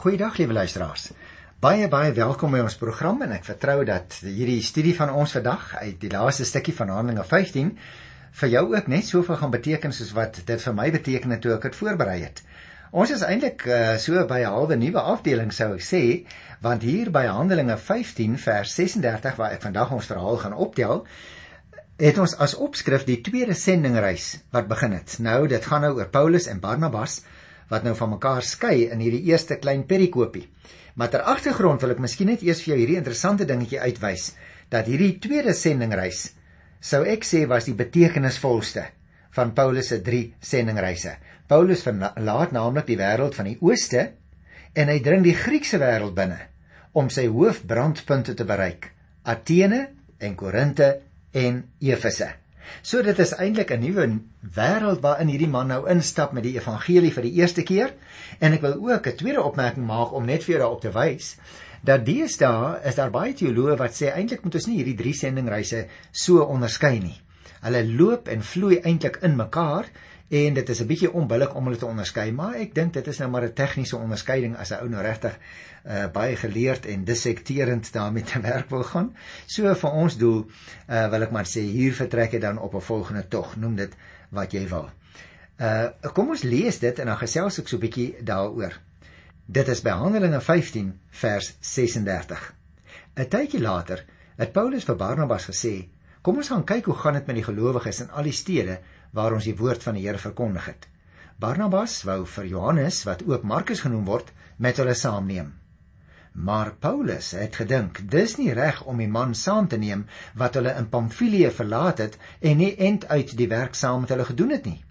Goeiedag liewe luisteraars. Baie baie welkom by ons program en ek vertrou dat hierdie studie van ons vandag uit die laaste stukkie van Handelinge 15 vir jou ook net soveel gaan beteken soos wat dit vir my beteken het toe ek dit voorberei het. Ons is eintlik uh, so by 'n halwe nuwe afdeling sou ek sê, want hier by Handelinge 15 vers 36 waar ek vandag ons verhaal gaan optel, het ons as opskrif die tweede sendingreis wat begin het. Nou dit gaan nou oor Paulus en Barnabas wat nou van mekaar skei in hierdie eerste klein perikopie. Maar ter agtergrond wil ek miskien net eers vir jou hierdie interessante dingetjie uitwys dat hierdie tweede sendingreis sou ek sê was die betekenisvolste van Paulus se drie sendingreise. Paulus verlaat naamlik die wêreld van die ooste en hy dring die Griekse wêreld binne om sy hoofbrandpunte te bereik: Athene en Korinte en Efese. So dit is eintlik 'n nuwe wêreld waarin hierdie man nou instap met die evangelie vir die eerste keer. En ek wil ook 'n tweede opmerking maak om net vir jou daarop te wys dat deesdae is daar baie teoloë wat sê eintlik moet ons nie hierdie drie sendingreise so onderskei nie. Hulle loop en vloei eintlik in mekaar en dit is 'n bietjie onbillik om hulle te onderskei, maar ek dink dit is nou maar 'n tegniese onderskeiding as 'n ou nou regtig uh, baie geleerd en dissekterend daarmee te werk wil gaan. So vir ons doel uh, wil ek maar sê hier vertrek jy dan op 'n volgende tog, noem dit wat jy wil. Uh kom ons lees dit en dan gesels ek so 'n bietjie daaroor. Dit is by Handelinge 15 vers 36. 'n Tydjie later het Paulus vir Barnabas gesê: "Kom ons gaan kyk hoe gaan dit met die gelowiges in al die stede waar ons die woord van die Here verkondig het." Barnabas wou vir Johannes, wat ook Markus genoem word, met hulle saamneem. Maar Paulus het gedink, dis nie reg om die man saam te neem wat hulle in Pamfilië verlaat het en nie end uit die werk saam met hulle gedoen het nie.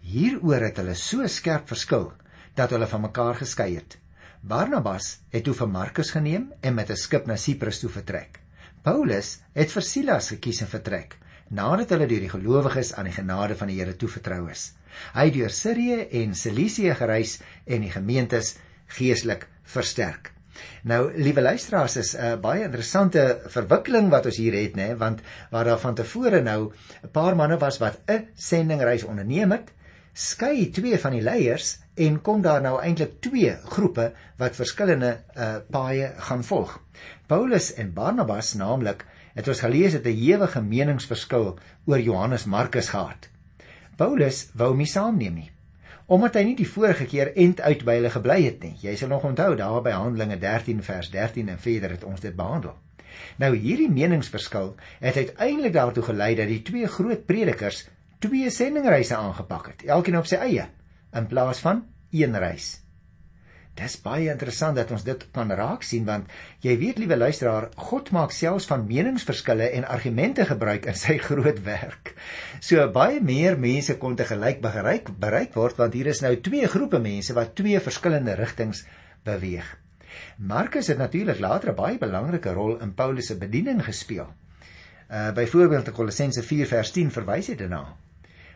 Hieroor het hulle so skerp verskil dat hulle van mekaar geskei het. Barnabas het toe vir Markus geneem en met 'n skip na Siprus toe vertrek. Paulus het vir Silas gekies en vertrek nadat hulle deur die gelowiges aan die genade van die Here toevertrou is. Hy het deur Sirië en Cilicië gereis en die gemeentes geestelik versterk. Nou, liewe luisteraars, is 'n uh, baie interessante verwikkeling wat ons hier het, nê, want waar daar van tevore nou 'n paar manne was wat 'n sendingreis onderneem het, skei twee van die leiers en kom daar nou eintlik twee groepe wat verskillende uh, paaie gaan volg. Paulus en Barnabas naamlik het ons gelees het 'n ewige meningsverskil oor Johannes Markus gehad. Paulus wou hom nie saamneem nie omdat hy nie die vorige keer end uit by hulle gebly het nie. Jy sal nog onthou daar by Handelinge 13 vers 13 en verder het ons dit behandel. Nou hierdie meningsverskil het uiteindelik daartoe gelei dat die twee groot predikers twee sendingreise aangepak het, elkeen op sy eie in plaas van een reis. Dis baie interessant dat ons dit kan raak sien want jy weet liewe luisteraar, God maak selfs van meningsverskille en argumente gebruik in sy groot werk. So baie meer mense kon te gelyk bereik bereik word want hier is nou twee groepe mense wat twee verskillende rigtings beweeg. Markus het natuurlik later 'n baie belangrike rol in Paulus se bediening gespeel. Uh byvoorbeeld in Kolossense 4 vers 10 verwys hy daarna.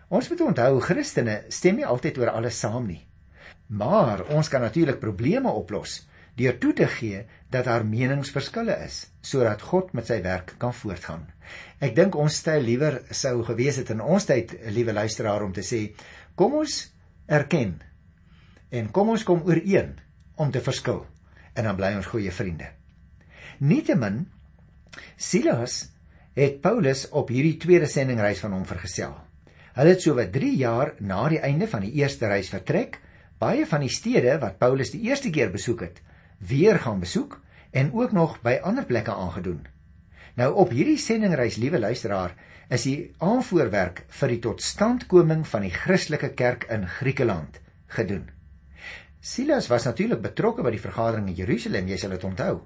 Ons moet onthou Christene stem nie altyd oor alles saam nie. Maar ons kan natuurlik probleme oplos deur toe te gee dat daar meningsverskille is sodat God met sy werk kan voortgaan. Ek dink ons styl liewer sou gewees het in ons tyd, liewe luisteraar, om te sê kom ons erken en kom ons kom ooreen om te verskil en dan bly ons goeie vriende. Nietemin Silas het Paulus op hierdie tweede sendingreis van hom vergesel. Hulle het so wat 3 jaar na die einde van die eerste reis vertrek baie van die stede wat Paulus die eerste keer besoek het, weer gaan besoek en ook nog by ander plekke aangedoen. Nou op hierdie sendingreis, liewe luisteraar, is die aanvoerwerk vir die totstandkoming van die Christelike kerk in Griekeland gedoen. Silas was natuurlik betrokke by die vergadering in Jerusalem, jy sal dit onthou.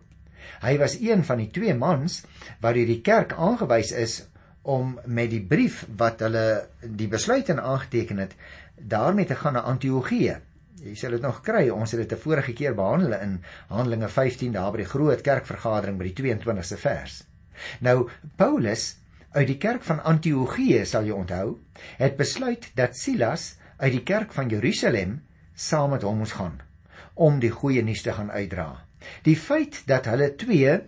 Hy was een van die twee mans wat deur die kerk aangewys is om met die brief wat hulle die besluit in aangeteken het, daarmee te gaan na Antiochië jy sal dit nog kry. Ons het dit 'n vorige keer behandel in Handelinge 15 daar by die groot kerkvergadering by die 22ste vers. Nou Paulus uit die kerk van Antiochië sal jy onthou, het besluit dat Silas uit die kerk van Jerusalem saam met hom moes gaan om die goeie nuus te gaan uitdra. Die feit dat hulle twee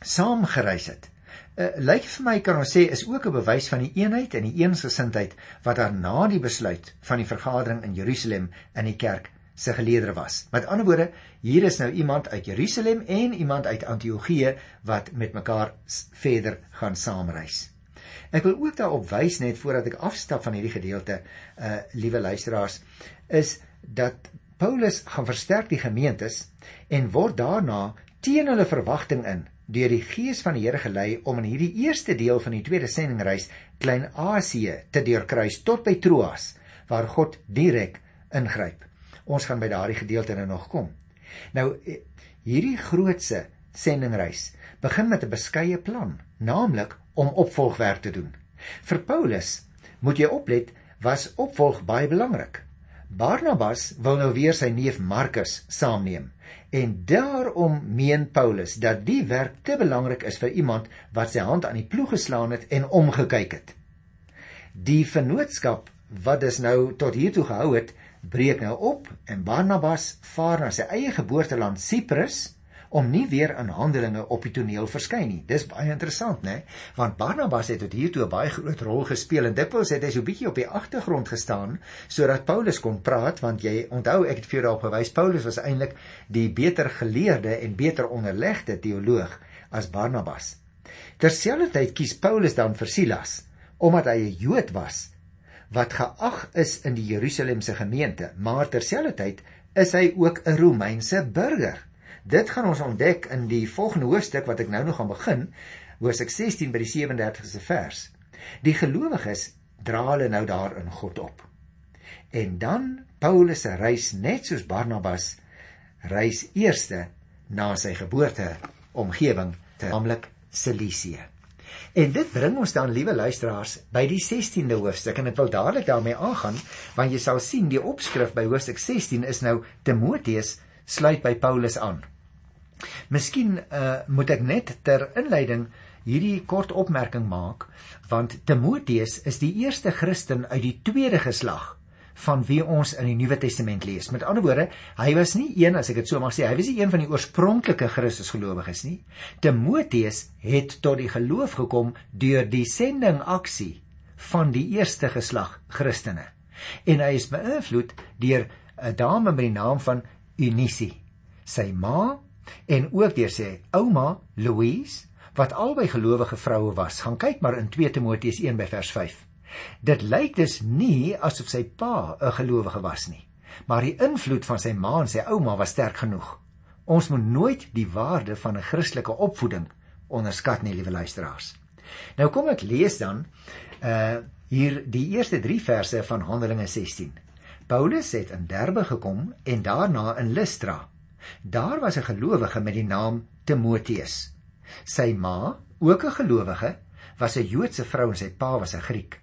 saam gereis het, uh, lyk vir my kan ons sê is ook 'n bewys van die eenheid en die eensgesindheid wat daar na die besluit van die vergadering in Jerusalem in die kerk se geleerdere was. Met ander woorde, hier is nou iemand uit Jerusalem en iemand uit Antiochië wat met mekaar verder gaan saamreis. Ek wil ook daarop wys net voordat ek afstap van hierdie gedeelte, uh liewe luisteraars, is dat Paulus gaan versterk die gemeentes en word daarna teen hulle verwagting in deur die gees van die Here gelei om in hierdie eerste deel van die tweede sendingreis Klein-Asië te deurkruis tot by Troas waar God direk ingryp. Ons gaan by daardie gedeelte nou nog kom. Nou hierdie grootse sendingreis begin met 'n beskeie plan, naamlik om opvolgwerk te doen. Vir Paulus, moet jy oplet, was opvolg baie belangrik. Barnabas wil nou weer sy neef Markus saamneem En daarom meen Paulus dat die werk te belangrik is vir iemand wat sy hand aan die ploeg geslaan het en omgekyk het. Die vennootskap wat dus nou tot hier toe gehou het, breek nou op en Barnabas vaar na sy eie geboorteland Siprus om nie weer in Handelinge op die toneel verskyn nie. Dis baie interessant, né? Want Barnabas het tot hiertoe 'n baie groot rol gespeel en dikwels het hy so 'n bietjie op die agtergrond gestaan sodat Paulus kon praat want jy onthou ek het vir jou daarop gewys Paulus was eintlik die beter geleerde en beter onderlegde teoloog as Barnabas. Terselfdertyd kies Paulus dan vir Silas omdat hy 'n Jood was wat geag is in die Jerusalemse gemeente, maar terselfdertyd is hy ook 'n Romeinse burger. Dit gaan ons ontdek in die volgende hoofstuk wat ek nou nog gaan begin, hoofstuk 16 by die 37ste vers. Die gelowiges dra hulle nou daar in God op. En dan Paulus se reis net soos Barnabas reis eerste na sy geboorte omgewing, naamlik Cilicië. En dit bring ons dan, liewe luisteraars, by die 16de hoofstuk en ek wil dadelik daarmee aangaan, want jy sal sien die opskrif by hoofstuk 16 is nou Timoteus sluit by Paulus aan. Miskien uh, moet ek net ter inleiding hierdie kort opmerking maak want Timoteus is die eerste Christen uit die tweede geslag van wie ons in die Nuwe Testament lees. Met ander woorde, hy was nie een as ek dit so mag sê, hy was nie een van die oorspronklike Christusgelowiges nie. Timoteus het tot die geloof gekom deur die sendingaksie van die eerste geslag Christene. En hy is beïnvloed deur 'n dame met die naam van Eunice. Sy ma en ook deur sy ouma Louise wat albei gelowige vroue was. Gaan kyk maar in 2 Timoteus 1 by vers 5. Dit lyk dus nie asof sy pa 'n gelowige was nie, maar die invloed van sy ma en sy ouma was sterk genoeg. Ons moet nooit die waarde van 'n Christelike opvoeding onderskat nie, liewe luisteraars. Nou kom ek lees dan uh hier die eerste 3 verse van Handelinge 16. Paulus het in Derbe gekom en daarna in Lystra Daar was 'n gelowige met die naam Timoteus. Sy ma, ook 'n gelowige, was 'n Joodse vrou en sy pa was 'n Griek.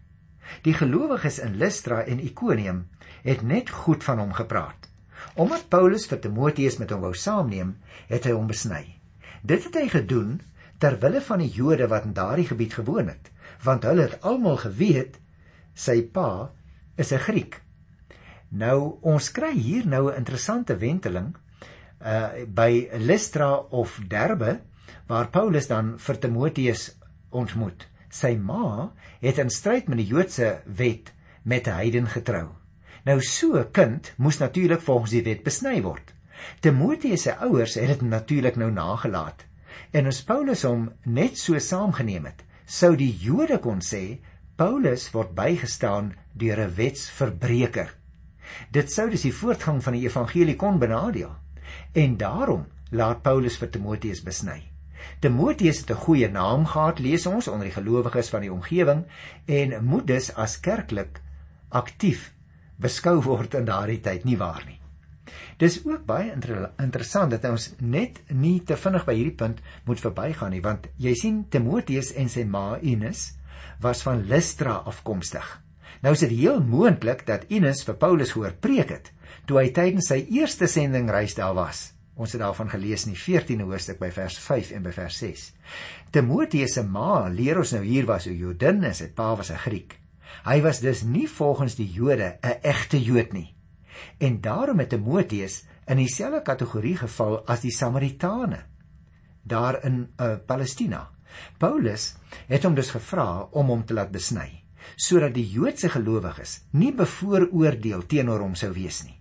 Die gelowiges in Lystra en Ikonium het net goed van hom gepraat. Omdat Paulus vir Timoteus met hom wou saamneem, het hy hom besny. Dit het hy gedoen ter wille van die Jode wat in daardie gebied gewoon het, want hulle het almal geweet sy pa is 'n Griek. Nou ons kry hier nou 'n interessante wenteling uh by Lystra of Derbe waar Paulus dan vir Timoteus ontmoet. Sy ma het in stryd met die Joodse wet met 'n heiden getrou. Nou so 'n kind moes natuurlik volgens die wet besny word. Timoteus se ouers het dit natuurlik nou nagelaat. En as Paulus hom net so saamgeneem het, sou die Jode kon sê Paulus word bygestaan deur 'n wetsverbreker. Dit sou dus die voortgang van die evangelie kon benadeel. En daarom laat Paulus vir Timoteus besny. Timoteus het 'n goeie naam gehad, lees ons onder die gelowiges van die omgewing en moet dus as kerklik aktief beskou word in daardie tyd, nie waar nie? Dis ook baie inter interessant dat ons net nie te vinnig by hierdie punt moet verbygaan nie, want jy sien Timoteus en sy ma Ines was van Lystra afkomstig. Nou is dit heel moontlik dat Ines vir Paulus gehoor preek het toe hy tydens sy eerste sendingreis daar was. Ons het daarvan gelees in die 14de hoofstuk by vers 5 en by vers 6. Timoteus se ma leer ons nou hier was 'n Jodin en sy pa was 'n Griek. Hy was dus nie volgens die Jode 'n egte Jood nie. En daarom het Timoteus in dieselfde kategorie geval as die Samaritane daar in uh, Palestina. Paulus het hom dus gevra om hom te laat besny sodat die Joodse gelowiges nie bevooroordeel teenoor hom sou wees nie.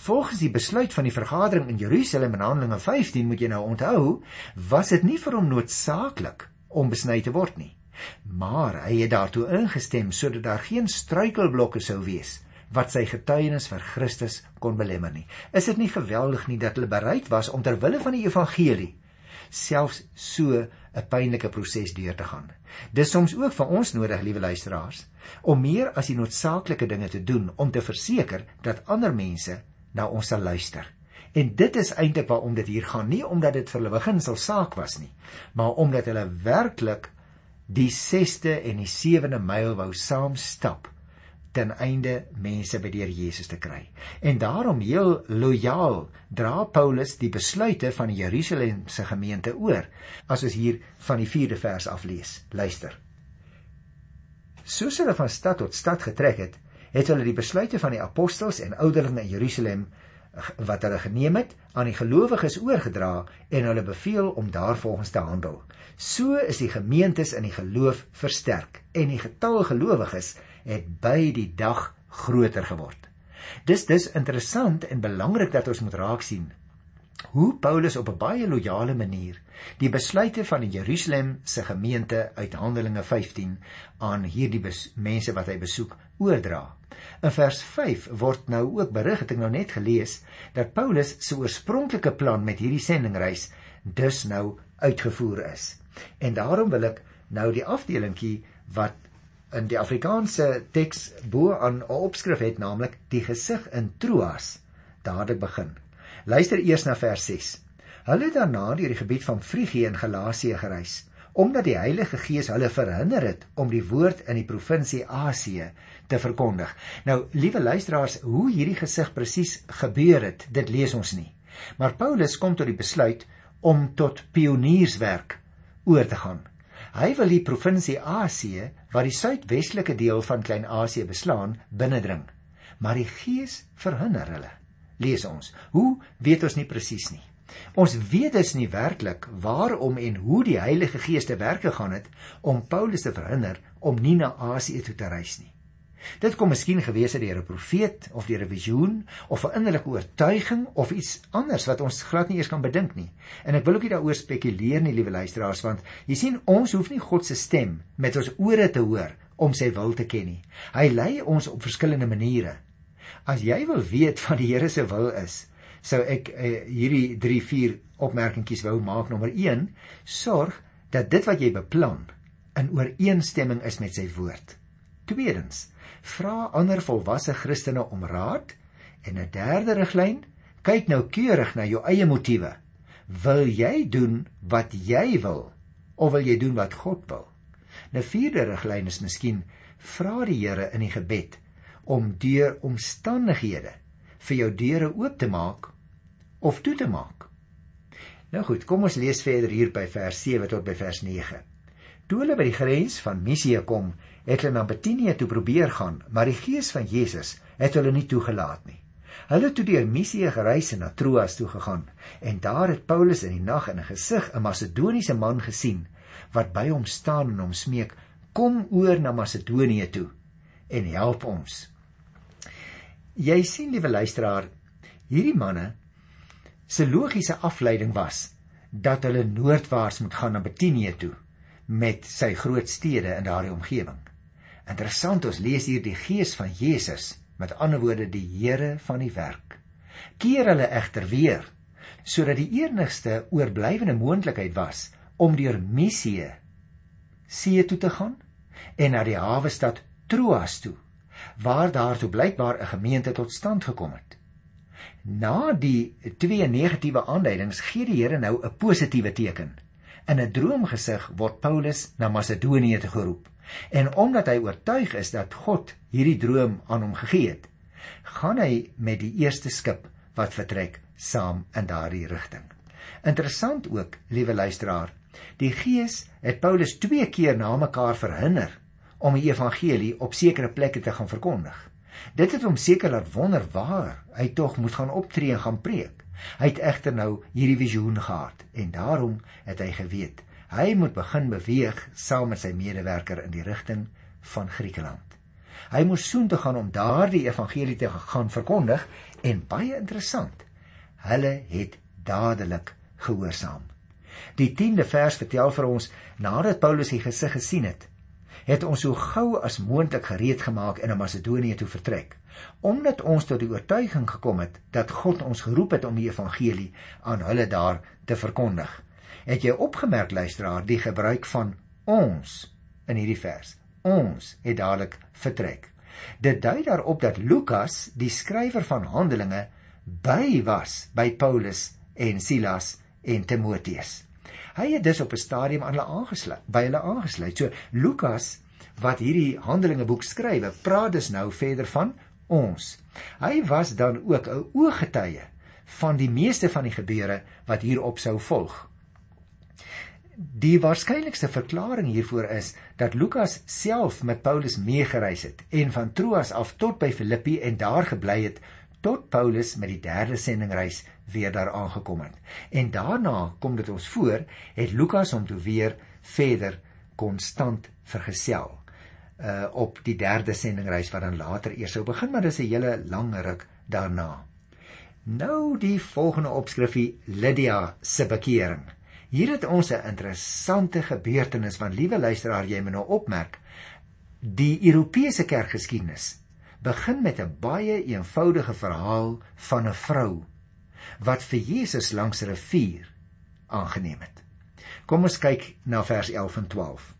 Volgens die besluit van die vergadering in Jerusalem in Handelinge 15 moet jy nou onthou, was dit nie vir hom noodsaaklik om besny te word nie. Maar hy het daartoe ingestem sodat daar geen struikelblokke sou wees wat sy getuienis vir Christus kon belemmer nie. Is dit nie geweldig nie dat hulle bereid was om ter wille van die evangelie selfs so 'n pynlike proses deur te gaan. Dis soms ook vir ons nodig, liewe luisteraars, om meer as die noodsaaklike dinge te doen om te verseker dat ander mense na ons sal luister. En dit is eintlik waarom dit hier gaan, nie omdat dit vir hulle beginsel saak was nie, maar omdat hulle werklik die 6ste en die 7de myl wou saam stap ten einde mense by die Here Jesus te kry. En daarom heel lojaal dra Paulus die besluite van die Jerusalemse gemeente oor, as ons hier van die 4de vers af lees. Luister. Soos hulle van stad tot stad getrek het, het hulle die besluite van die apostels en ouderlinge in Jerusalem wat hulle geneem het aan die gelowiges oorgedra en hulle beveel om daarvolgens te handel. So is die gemeentes in die geloof versterk en die getal gelowiges het by die dag groter geword. Dis dis interessant en belangrik dat ons moet raak sien hoe Paulus op 'n baie loyale manier die besluite van die Jerusalem se gemeente uit Handelinge 15 aan hierdie mense wat hy besoek oordra. In vers 5 word nou ook berig het ek nou net gelees dat Paulus se oorspronklike plan met hierdie sendingreis dus nou uitgevoer is. En daarom wil ek nou die afdelingkie wat in die Afrikaanse teks bo aan 'n opskrif het naamlik die gesig in Troas dadelik begin. Luister eers na vers 6. Hulle het daarna deur die gebied van Frigië en Galasië gereis omdat die Heilige Gees hulle verhinder het om die woord in die provinsie Asië te verkondig. Nou, liewe luisteraars, hoe hierdie gesig presies gebeur het, dit lees ons nie. Maar Paulus kom tot die besluit om tot pionierswerk oor te gaan. Hy wil die provinsie Asië, wat die suidwestelike deel van Klein-Asië beslaan, binnendring. Maar die Gees verhinder hulle. Lees ons. Hoe weet ons nie presies nie. Ons weet dus nie werklik waarom en hoe die Heilige Gees te werk gegaan het om Paulus te verhinder om nie na Asië toe te reis nie. Dit kom miskien gewees het deur 'n profeet of deur 'n visioen of 'n innerlike oortuiging of iets anders wat ons glad nie eers kan bedink nie. En ek wil ook nie daaroor spekuleer nie, liewe luisteraars, want jy sien ons hoef nie God se stem met ons ore te hoor om sy wil te ken nie. Hy lei ons op verskillende maniere. As jy wil weet wat die Here se wil is, sou ek uh, hierdie 3-4 opmerkingies wou maak. Nommer 1: Sorg dat dit wat jy beplan in ooreenstemming is met sy woord. Tweedens: vra ander volwasse Christene om raad en 'n derde riglyn, kyk nou keurig na jou eie motiewe. Wil jy doen wat jy wil of wil jy doen wat God wil? 'n Vierde riglyn is miskien vra die Here in die gebed om deur omstandighede vir jou deure oop te maak of toe te maak. Nou goed, kom ons lees verder hier by vers 7 tot by vers 9. Toe hulle by die grens van Misië kom, het hulle na Betanië toe probeer gaan, maar die Gees van Jesus het hulle nie toegelaat nie. Hulle het toe deur Misië gereis en na Troas toe gegaan en daar het Paulus in die nag in 'n gesig 'n Macedoniese man gesien wat by hom staan en hom smeek: "Kom oor na Macedonië toe en help ons." Jy sien, liewe luisteraar, hierdie manne se logiese afleiding was dat hulle noordwaarts moet gaan na Betanië toe met sy groot stede in daardie omgewing. Interessant, ons lees hier die gees van Jesus, met ander woorde die Here van die werk. Keer hulle egter weer sodat die enigste oorblywende moontlikheid was om deur Misië see toe te gaan en na die hawe stad Troas toe waar daar toe blykbaar 'n gemeente tot stand gekom het. Na die twee negatiewe aanduidings gee die Here nou 'n positiewe teken. In 'n droomgesig word Paulus na Macedonië te geroep. En omdat hy oortuig is dat God hierdie droom aan hom gegee het, gaan hy met die eerste skip wat vertrek saam in daardie rigting. Interessant ook, liewe luisteraar, die Gees het Paulus twee keer na mekaar verhinder om die evangelie op sekere plekke te gaan verkondig. Dit het hom seker laat wonder waar hy tog moet gaan optree en gaan preek. Hy het egter nou hierdie visioen gehad en daarom het hy geweet Hy moet begin beweeg saam met sy medewerker in die rigting van Griekeland. Hy moes soontoe gaan om daardie evangelie te gaan verkondig en baie interessant. Hulle het dadelik gehoorsaam. Die 10de vers vertel vir ons nadat Paulus die gesig gesien het, het ons so gou as moontlik gereed gemaak en na Macedonië toe vertrek, omdat ons tot die oortuiging gekom het dat God ons geroep het om die evangelie aan hulle daar te verkondig. Het jy opgemerk luisteraar die gebruik van ons in hierdie vers? Ons het dadelik vertrek. Dit dui daarop dat Lukas, die skrywer van Handelinge, by was by Paulus en Silas en Timoteus. Hy het dus op 'n stadium aan hulle aangesluit, by hulle aangesluit. So Lukas wat hierdie Handelinge boek skryf, praat dus nou verder van ons. Hy was dan ook 'n ooggetuie van die meeste van die gebeure wat hierop sou volg. Die waarskynlikste verklaring hiervoor is dat Lukas self met Paulus meegereis het en van Troas af tot by Filippi en daar gebly het tot Paulus met die derde sendingreis weer daar aangekom het. En daarna kom dit ons voor, het Lukas hom toe weer verder konstant vergesel uh op die derde sendingreis wat dan later eers sou begin, maar dis 'n hele lang ruk daarna. Nou die volgende opskrifie Lydia se bekering. Hier het ons 'n interessante gebeurtenis van liewe luisteraar jy moet nou opmerk. Die Europese kerkgeskiedenis begin met 'n baie eenvoudige verhaal van 'n vrou wat vir Jesus langs 'n rivier aangeneem het. Kom ons kyk na vers 11 en 12.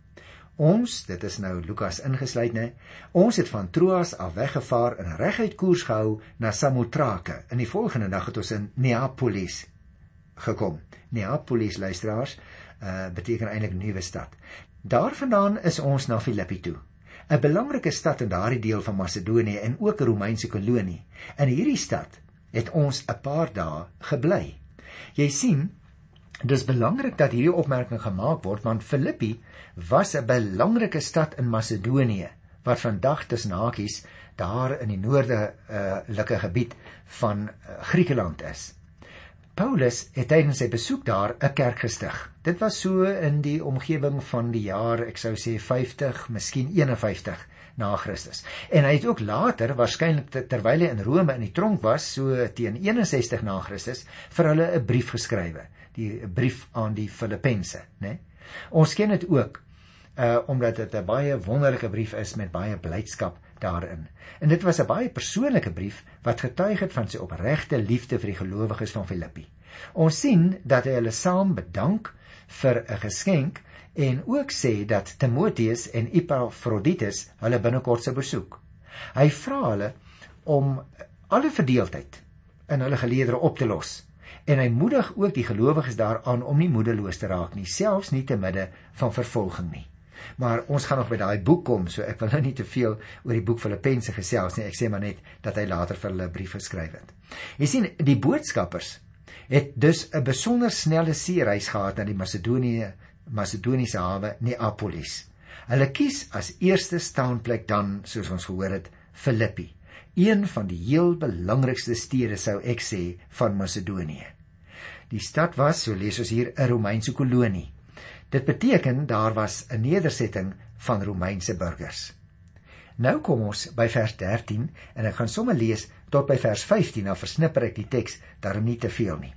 Ons, dit is nou Lukas ingesluit nê, ons het van Troas af weggevaar en reguit koers gehou na Samotrake. In die volgende dag het ons in Neapolis gekom. Neapolis luisteraars, uh beteken eintlik nuwe stad. Daarvandaan is ons na Filippi toe. 'n Belangrike stad in daardie deel van Macedonië en ook 'n Romeinse kolonie. In hierdie stad het ons 'n paar dae gebly. Jy sien, dis belangrik dat hierdie opmerking gemaak word want Filippi was 'n belangrike stad in Macedonië wat vandag tussen hakies daar in die noordelike uh, gebied van uh, Griekeland is. Paulus het tydens sy besoek daar 'n kerk gestig. Dit was so in die omgewing van die jaar, ek sou sê 50, miskien 51 na Christus. En hy het ook later, waarskynlik terwyl hy in Rome in die tronk was, so teen 61 na Christus, vir hulle 'n brief geskrywe, die brief aan die Filippense, né? Ons ken dit ook uh omdat dit 'n baie wonderlike brief is met baie blydskap daarin. En dit was 'n baie persoonlike brief wat getuig het van sy opregte liefde vir die gelowiges van Filippi. Ons sien dat hy hulle saam bedank vir 'n geskenk en ook sê dat Timoteus en Epaphroditus hulle binnekort sou besoek. Hy vra hulle om alle verdeeldheid in hulle geleedere op te los en hy moedig ook die gelowiges daaraan om nie moedeloos te raak nie, selfs nie te midde van vervolging nie. Maar ons gaan nog by daai boek kom, so ek wil nou nie te veel oor die boek Filippense gesels nie. Ek sê maar net dat hy later vir hulle 'n brief geskryf het. Jy sien, die boodskappers het dus 'n besonder snelle seereis gehad na die Macedonië Macedoniese hawe Neapolis. Hulle kies as eerste staanplek dan, soos ons gehoor het, Filippi, een van die heel belangrikste stede sou ek sê van Macedonië. Die stad was, so lees ons hier, 'n Romeinse kolonie. Dit beteken daar was 'n nedersetting van Romeinse burgers. Nou kom ons by vers 13 en ek gaan sommer lees tot by vers 15, dan versnipper ek die teks, daarom nie te veel nie.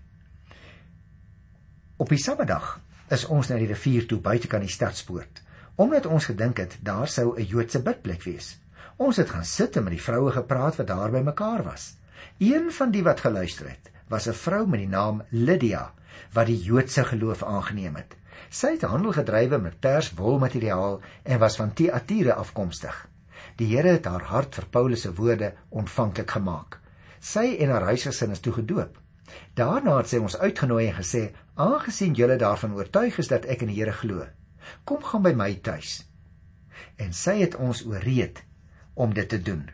Op die Saterdag is ons na die rivier toe buite kan die stadspoort, omdat ons gedink het daar sou 'n Joodse bidplek wees. Ons het gaan sit en met die vroue gepraat wat daar by mekaar was. Een van die wat geluister het, was 'n vrou met die naam Lydia wat die Joodse geloof aangeneem het. Sy het handel gedrywe met perswolmateriaal en was van Thyatira afkomstig. Die Here het haar hart vir Paulus se woorde ontvanklik gemaak. Sy en haar huisgesin is toe gedoop. Daarna het sy ons uitgenooi en gesê: "Aangesien julle daarvan oortuig is dat ek in die Here glo, kom gaan by my tuis." En sy het ons ooreed om dit te doen.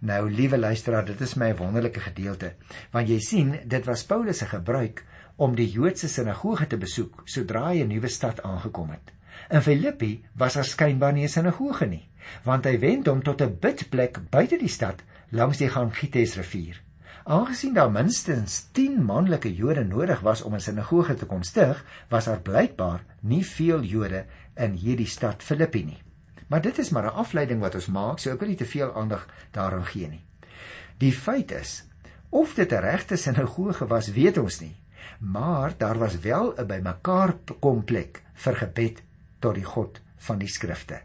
Nou, liewe luisteraar, dit is my wonderlike gedeelte, want jy sien, dit was Paulus se gebruik om die Joodse sinagoge te besoek sodra hy 'n nuwe stad aangekom het. In Filippi was daar skynbaar nie 'n sinagoge nie, want hy wend hom tot 'n bidplek buite die stad langs die Gangites rivier. Aangesien daar minstens 10 manlike Jode nodig was om 'n sinagoge te kon stig, was daar blykbaar nie veel Jode in hierdie stad Filippi nie. Maar dit is maar 'n afleiding wat ons maak, so ek wil nie te veel aandag daaraan gee nie. Die feit is, of dit 'n regte sinagoge was, weet ons nie. Maar daar was wel 'n bymekaar kom plek vir gebed tot die God van die skrifte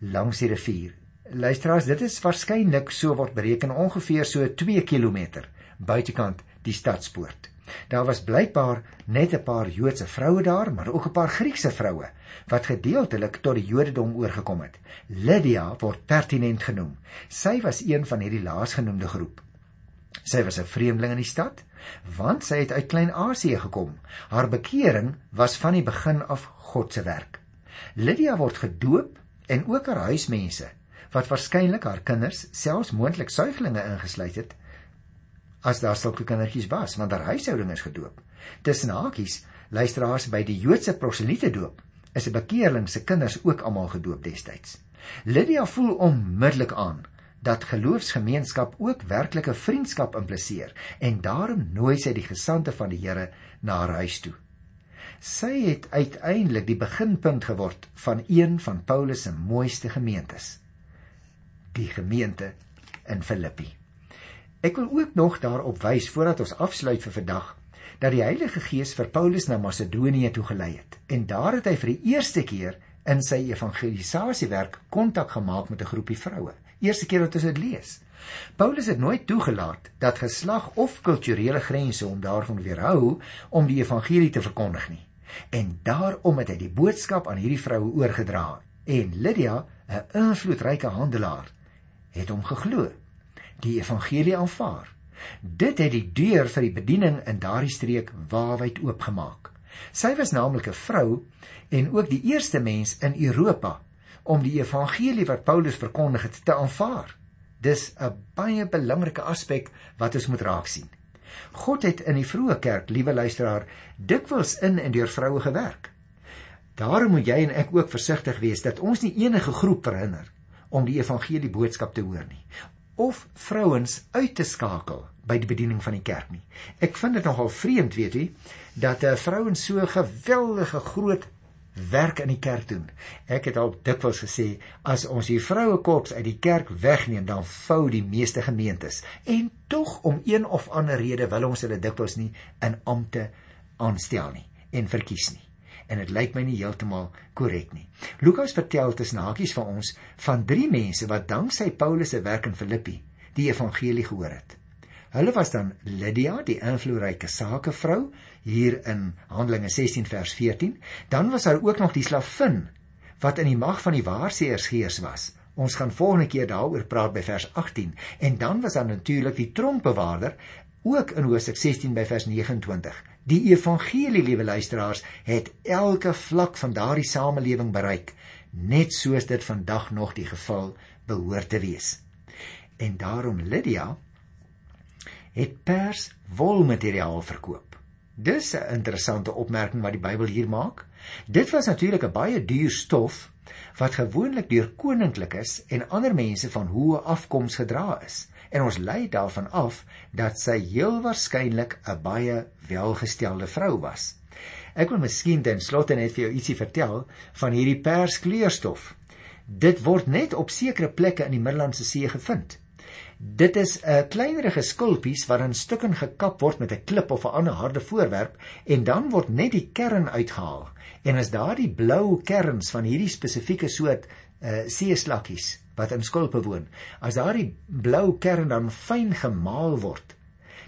langs die rivier. Luisteraars, dit is waarskynlik so word bereken ongeveer so 2 km buitekant die stadspoort. Daar was blykbaar net 'n paar Joodse vroue daar, maar ook 'n paar Griekse vroue wat gedeeltelik tot die Jodendom oorgekom het. Lydia word pertinent genoem. Sy was een van hierdie laasgenoemde groep. Sy was 'n vreemdeling in die stad, want sy het uit Klein-Asië gekom. Haar bekering was van die begin af God se werk. Lydia word gedoop en ook haar huismense wat waarskynlik haar kinders, selfs moontlik suiglinge ingesluit het, as daar sulke kindertjies was, want haar huishouding is gedoop. Tussen hakies, luisteraars by die Joodse proseliete doop, is 'n bekeerling se kinders ook almal gedoop destyds. Lydia voel onmiddellik aan dat geloofsgemeenskap ook werklike vriendskap impliseer en daarom nooi sy die gesande van die Here na haar huis toe. Sy het uiteindelik die beginpunt geword van een van Paulus se mooiste gemeentes, die gemeente in Filippi. Ek wil ook nog daarop wys voordat ons afsluit vir vandag dat die Heilige Gees vir Paulus na Macedonië toe gelei het en daar het hy vir die eerste keer in sy evangelisasiewerk kontak gemaak met 'n groepie vroue. Eerste keer wat ons dit lees. Paulus het nooit toegelaat dat geslag of kulturele grense hom daarvan weerhou om die evangelie te verkondig nie. En daarom het hy die boodskap aan hierdie vroue oorgedra en Lydia, 'n invloedryke handelaar, het hom geglo die evangelie aanvaar. Dit het die deur vir die bediening in daardie streek waawyd oopgemaak. Sy was naamlik 'n vrou en ook die eerste mens in Europa om die evangelie wat Paulus verkondig het te aanvaar. Dis 'n baie belangrike aspek wat ons moet raak sien. God het in die vroeë kerk, liewe luisteraar, dikwels in en deur vroue gewerk. Daarom moet jy en ek ook versigtig wees dat ons nie enige groep verhinder om die evangelie boodskap te hoor nie of vrouens uit te skakel by die bediening van die kerk nie. Ek vind dit nogal vreemd, weet jy, dat 'n vrouens so geweldige groot werk in die kerk doen. Ek het al dikwels gesê as ons hier vroue korps uit die kerk wegneem, dan vou die meeste gemeentes. En tog om een of ander rede wil ons hulle dikwels nie in ampte aanstel nie en verkies nie en dit lyk my nie heeltemal korrek nie. Lukas vertel tussen hakies vir ons van drie mense wat danksy Paulus se werk in Filippi die evangelie gehoor het. Hulle was dan Lydia, die invloedryke sakevrou hier in Handelinge 16 vers 14, dan was daar ook nog die slavin wat in die mag van die waarseers gees was. Ons gaan volgende keer daaroor praat by vers 18 en dan was daar natuurlik die tronkbewaarder ook in Hoofstuk 16 by vers 29. Die evangelie, liewe luisteraars, het elke vlak van daardie samelewing bereik, net soos dit vandag nog die geval behoort te wees. En daarom Lydia het pers wolmateriaal verkoop. Dis 'n interessante opmerking wat die Bybel hier maak. Dit was natuurlik 'n baie duur stof wat gewoonlik deur koninklikes en ander mense van hoë afkoms gedra is en ons lei daarvan af dat sy heel waarskynlik 'n baie welgestelde vrou was. Ek wil miskien ten slotte net vir jou ietsie vertel van hierdie perskleurstof. Dit word net op sekere plekke in die Middellandse See gevind. Dit is 'n kleinerige skulpies wat in stukke gekap word met 'n klip of 'n ander harde voorwerp en dan word net die kern uitgehaal. En as daardie blou kerns van hierdie spesifieke soort uh, seeslakkies wat in skulpe woon. As daardie blou kern dan fyn gemaal word,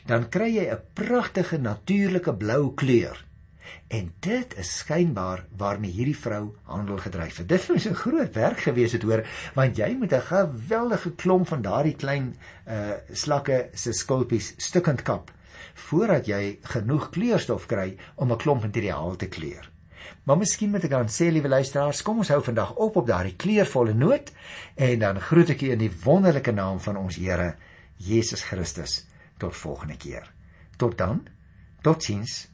dan kry jy 'n pragtige natuurlike blou kleur. En dit is skynbaar waarmee hierdie vrou handel gedryf het. Dit was 'n groot werk gewees het hoor, want jy moet 'n geweldige klomp van daardie klein uh slakke se skulpies stukkend kap voordat jy genoeg kleurstof kry om 'n klomp materiaal te kleur. Maar miskien moet ek dan sê liewe luisteraars, kom ons hou vandag op op daardie kleurvolle noot en dan groet ek u in die wonderlike naam van ons Here Jesus Christus. Tot volgende keer. Tot dan. Totsiens.